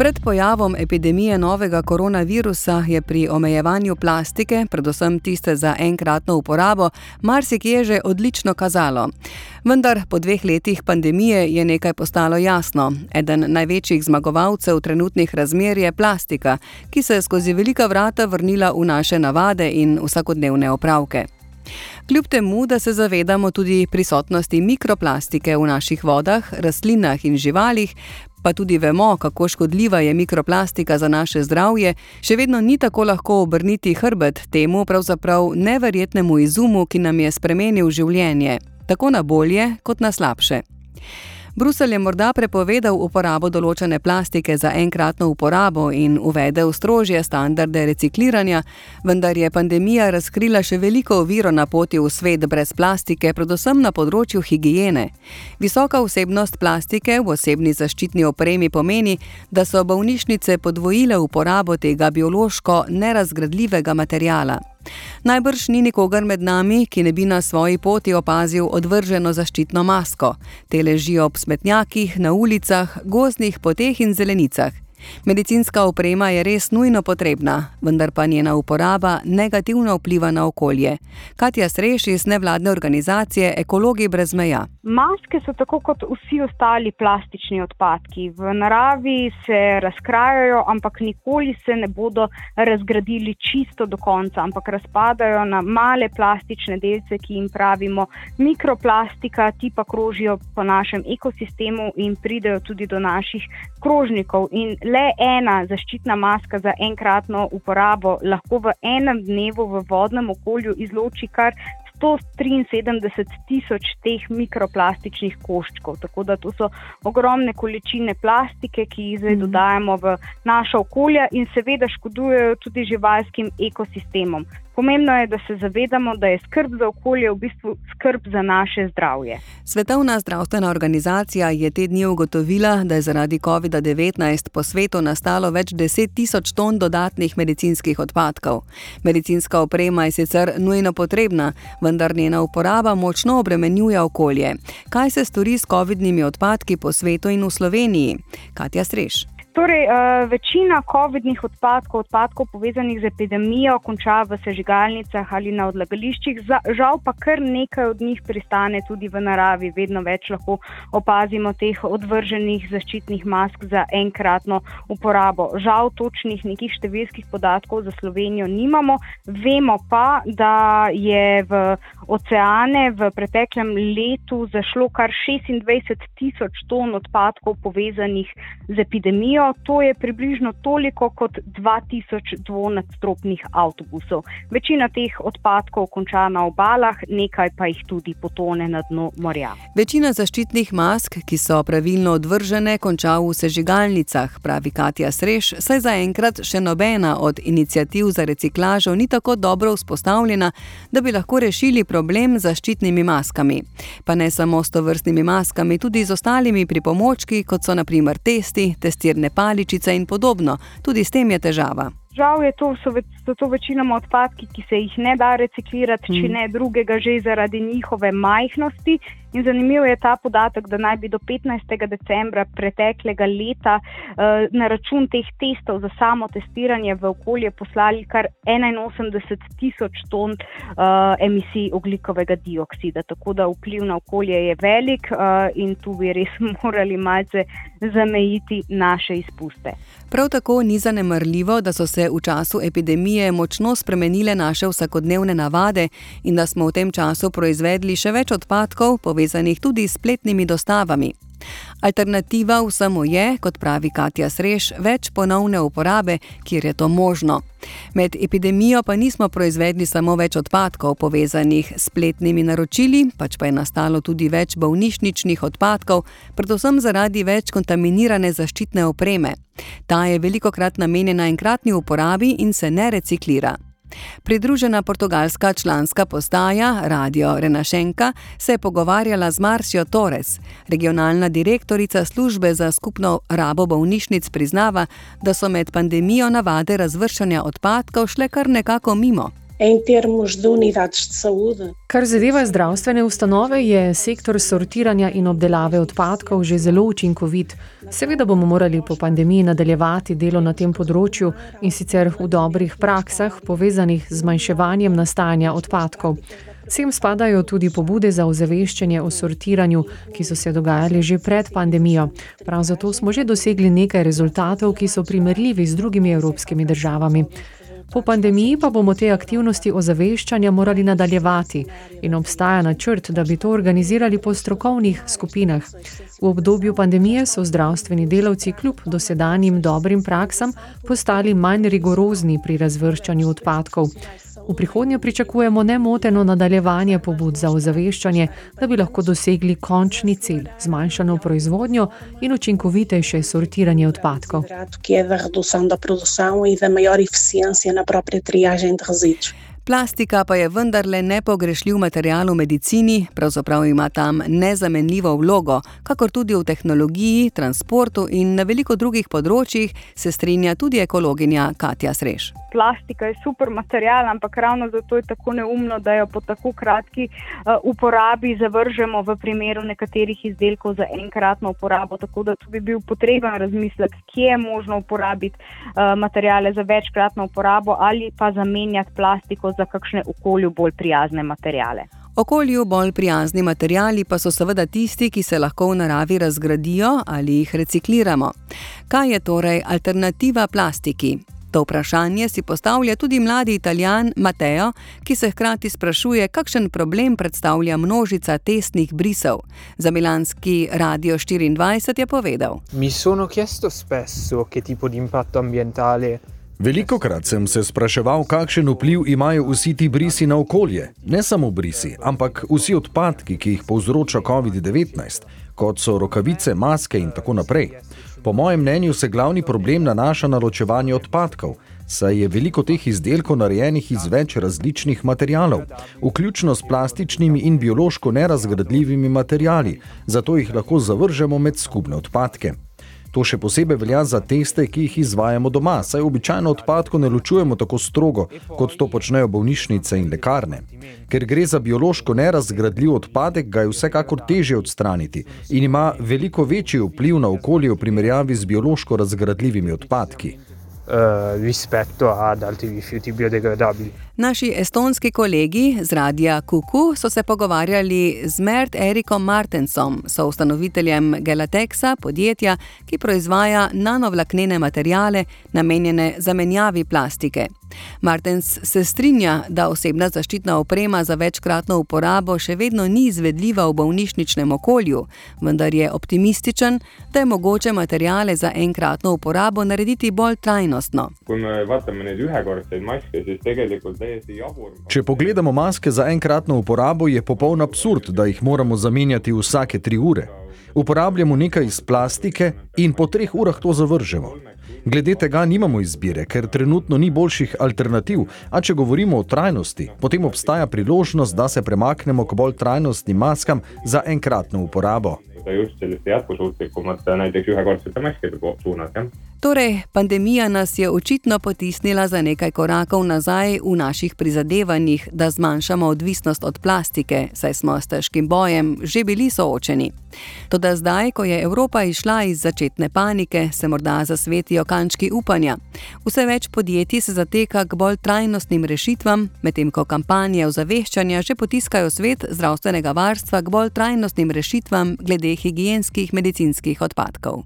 Pred pojavom epidemije novega koronavirusa je pri omejevanju plastike, predvsem tiste za enkratno uporabo, marsikje že odlično kazalo. Vendar po dveh letih pandemije je nekaj postalo jasno. Eden največjih zmagovalcev trenutnih razmer je plastika, ki se je skozi velika vrata vrnila v naše navade in vsakodnevne opravke. Kljub temu, da se zavedamo tudi prisotnosti mikroplastike v naših vodah, rastlinah in živalih, pa tudi vemo, kako škodljiva je mikroplastika za naše zdravje, še vedno ni tako lahko obrniti hrbet temu pravzaprav neverjetnemu izumu, ki nam je spremenil življenje, tako na bolje kot na slabše. Bruselj je morda prepovedal uporabo določene plastike za enkratno uporabo in uvedel strožje standarde recikliranja, vendar je pandemija razkrila še veliko oviro na poti v svet brez plastike, predvsem na področju higiene. Visoka vsebnost plastike v osebni zaščitni opremi pomeni, da so bolnišnice podvojile uporabo tega biološko nerazgradljivega materijala. Najbrž ni nikogar med nami, ki ne bi na svoji poti opazil odvrženo zaščitno masko. Te ležijo ob smetnjakih, na ulicah, gozdnih poteh in zelenicah. Medicinska oprema je res nujno potrebna, vendar pa njena uporaba negativno vpliva na okolje. Katja Sreš iz nevladne organizacije Ekologi brez meja. Maske so tako kot vsi ostali plastični odpadki. V naravi se razkrajajo, ampak nikoli se ne bodo razgradili čisto do konca, ampak razpadajo na male plastične delce, ki jim pravimo mikroplastika, ti pa krožijo po našem ekosistemu in pridejo tudi do naših krožnikov. In le ena zaščitna maska za enkratno uporabo lahko v enem dnevu v vodnem okolju izloči kar 173 tisoč teh mikroplastičnih koščkov. Tako da to so ogromne količine plastike, ki jih zdaj mhm. dodajamo v naša okolja in seveda škodujejo tudi živalskim ekosistemom. Pomembno je, da se zavedamo, da je skrb za okolje v bistvu skrb za naše zdravje. Svetovna zdravstvena organizacija je te dni ugotovila, da je zaradi COVID-19 po svetu nastalo več deset tisoč ton dodatnih medicinskih odpadkov. Medicinska oprema je sicer nujno potrebna, vendar njena uporaba močno obremenjuje okolje. Kaj se stori s COVID-nimi odpadki po svetu in v Sloveniji? Katja Streš. Torej, uh, večina COVID-nih odpadkov, odpadkov povezanih z epidemijo, konča v sežigalnicah ali na odlagališčih. Žal pa kar nekaj od njih pristane tudi v naravi. Vedno več lahko opazimo teh odvrženih zaščitnih mask za enkratno uporabo. Žal točnih nekih številskih podatkov za Slovenijo nimamo. Vemo pa, da je v oceane v preteklem letu zašlo kar 26 tisoč ton odpadkov povezanih z epidemijo vozijo, to je približno toliko kot 2000 dvonadstropnih avtobusov. Večina teh odpadkov konča na obalah, nekaj pa jih tudi potone na dno morja. Večina zaščitnih mask, ki so pravilno odvržene, konča v sežigalnicah, pravi Katja Sreš, saj zaenkrat še nobena od inicijativ za reciklažo ni tako dobro vzpostavljena, da bi lahko rešili problem z zaščitnimi maskami. Pa ne samo s to vrstnimi maskami, tudi z ostalimi pripomočki, kot so naprimer testi, testirne paličice in podobno. Tudi s tem je težava. Žal je to, so, so to večinoma odpadki, ki se jih ne da reciklirati, mm. če ne drugega, že zaradi njihove majhnosti. In zanimivo je ta podatek, da naj bi do 15. decembra preteklega leta uh, na račun teh testov za samo testiranje v okolje poslali kar 81 tisoč ton uh, emisij oglikovega dioksida. Tako da vpliv na okolje je velik uh, in tu bi res morali malce zamejiti naše izpuste. Prav tako ni zanemrljivo, da so se v času epidemije močno spremenile naše vsakodnevne navade in da smo v tem času proizvedli še več odpadkov, povezanih tudi s spletnimi dostavami. Alternativa vsemu je, kot pravi Katja Sreš, več ponovne uporabe, kjer je to možno. Med epidemijo pa nismo proizvedli samo več odpadkov povezanih s spletnimi naročili, pač pa je nastalo tudi več bolnišničnih odpadkov, predvsem zaradi več kontaminirane zaščitne opreme. Ta je veliko krat namenjena enkratni uporabi in se ne reciklira. Pridružena portugalska članska postaja Radio Renašenka se je pogovarjala z Marcijo Torres. Regionalna direktorica službe za skupno rabo bolnišnic priznava, da so med pandemijo navade razvrščanja odpadkov šle kar nekako mimo. Em termos de unidades de saúde. Kar zadeva zdravstvene ustanove, je sektor sortiranja in obdelave odpadkov že zelo učinkovit. Seveda bomo morali po pandemiji nadaljevati delo na tem področju in sicer v dobrih praksah, povezanih z zmanjševanjem nastajanja odpadkov. Sem spadajo tudi pobude za ozaveščanje o sortiranju, ki so se dogajali že pred pandemijo. Prav zato smo že dosegli nekaj rezultatov, ki so primerljivi z drugimi evropskimi državami. Po pandemiji pa bomo te aktivnosti ozaveščanja morali nadaljevati in obstaja načrt, da bi to organizirali po strokovnih skupinah. V obdobju pandemije so zdravstveni delavci kljub dosedanjim dobrim praksam postali manj rigorozni pri razvrščanju odpadkov. V prihodnje pričakujemo nemoteno nadaljevanje pobud za ozaveščanje, da bi lahko dosegli končni cilj - zmanjšano proizvodnjo in učinkovitejše sortiranje odpadkov. Plastika pa je vendarle nepogrešljiv material v medicini, pravzaprav ima tam nezamenljivo vlogo, kakor tudi v tehnologiji, transportu in na veliko drugih področjih, se strinja tudi ekologinja Katja Sreš. Plastika je super material, ampak ravno zato je tako neumno, da jo po tako kratki uh, uporabi zavržemo v primeru nekaterih izdelkov za enkratno uporabo. Tako da tu bi bil potreben razmislek, kje je možno uporabiti uh, materijale za večkratno uporabo ali pa zamenjati plastiko za kakšne okolju bolj prijazne materijale. Okolju bolj prijazni materijali pa so seveda tisti, ki se lahko v naravi razgradijo ali jih recikliramo. Kaj je torej alternativa plastiki? To vprašanje si postavlja tudi mladi italijan Mateo, ki se hkrati sprašuje, kakšen problem predstavlja množica testnih brisov. Za Milanski Radio 24 je povedal: Mi sono chiesto spesso, che tipo di impatto ambientale Veliko krat sem se spraševal, kakšen vpliv imajo vsi ti brisi na okolje. Ne samo brisi, ampak vsi odpadki, ki jih povzroča COVID-19, kot so rokavice, maske in tako naprej. Po mojem mnenju se glavni problem nanaša na ločevanje odpadkov, saj je veliko teh izdelkov narejenih iz več različnih materijalov, vključno s plastičnimi in biološko nerazgradljivimi materijali, zato jih lahko zavržemo med skupne odpadke. To še posebej velja za teste, ki jih izvajamo doma, saj običajno odpadko ne ločujemo tako strogo, kot to počnejo bolnišnice in lekarne. Ker gre za biološko nerazgradljiv odpadek, ga je vsekakor težje odstraniti in ima veliko večji vpliv na okolje v primerjavi z biološko razgradljivimi odpadki. Uh, rispetto ad altri rifiuti biodegradabili. Naši estonski kolegi z radia Kuku so se pogovarjali z Mert Erikom Martensom, soustanoviteljem Gelatexa, podjetja, ki proizvaja nanovlaknene materijale, namenjene zamenjavi plastike. Martens se strinja, da osebna zaščitna oprema za večkratno uporabo še vedno ni izvedljiva v bolnišničnem okolju, vendar je optimističen, da je mogoče materijale za enkratno uporabo narediti bolj trajnostno. Če pogledamo maske za enkratno uporabo, je popoln absurd, da jih moramo zamenjati vsake tri ure. Uporabljamo nekaj iz plastike in po treh urah to zavržemo. Glede tega nimamo izbire, ker trenutno ni boljših alternativ, a če govorimo o trajnosti, potem obstaja priložnost, da se premaknemo k bolj trajnostnim maskam za enkratno uporabo just selliste jätkusuutlikumate, näiteks ühekordsete maskide suunas, jah. Torej, pandemija nas je očitno potisnila za nekaj korakov nazaj v naših prizadevanjih, da zmanjšamo odvisnost od plastike, saj smo s težkim bojem že bili soočeni. Toda zdaj, ko je Evropa išla iz začetne panike, se morda zasvetijo kančki upanja. Vse več podjetij se zateka k bolj trajnostnim rešitvam, medtem ko kampanje ozaveščanja že potiskajo svet zdravstvenega varstva k bolj trajnostnim rešitvam glede higijenskih medicinskih odpadkov.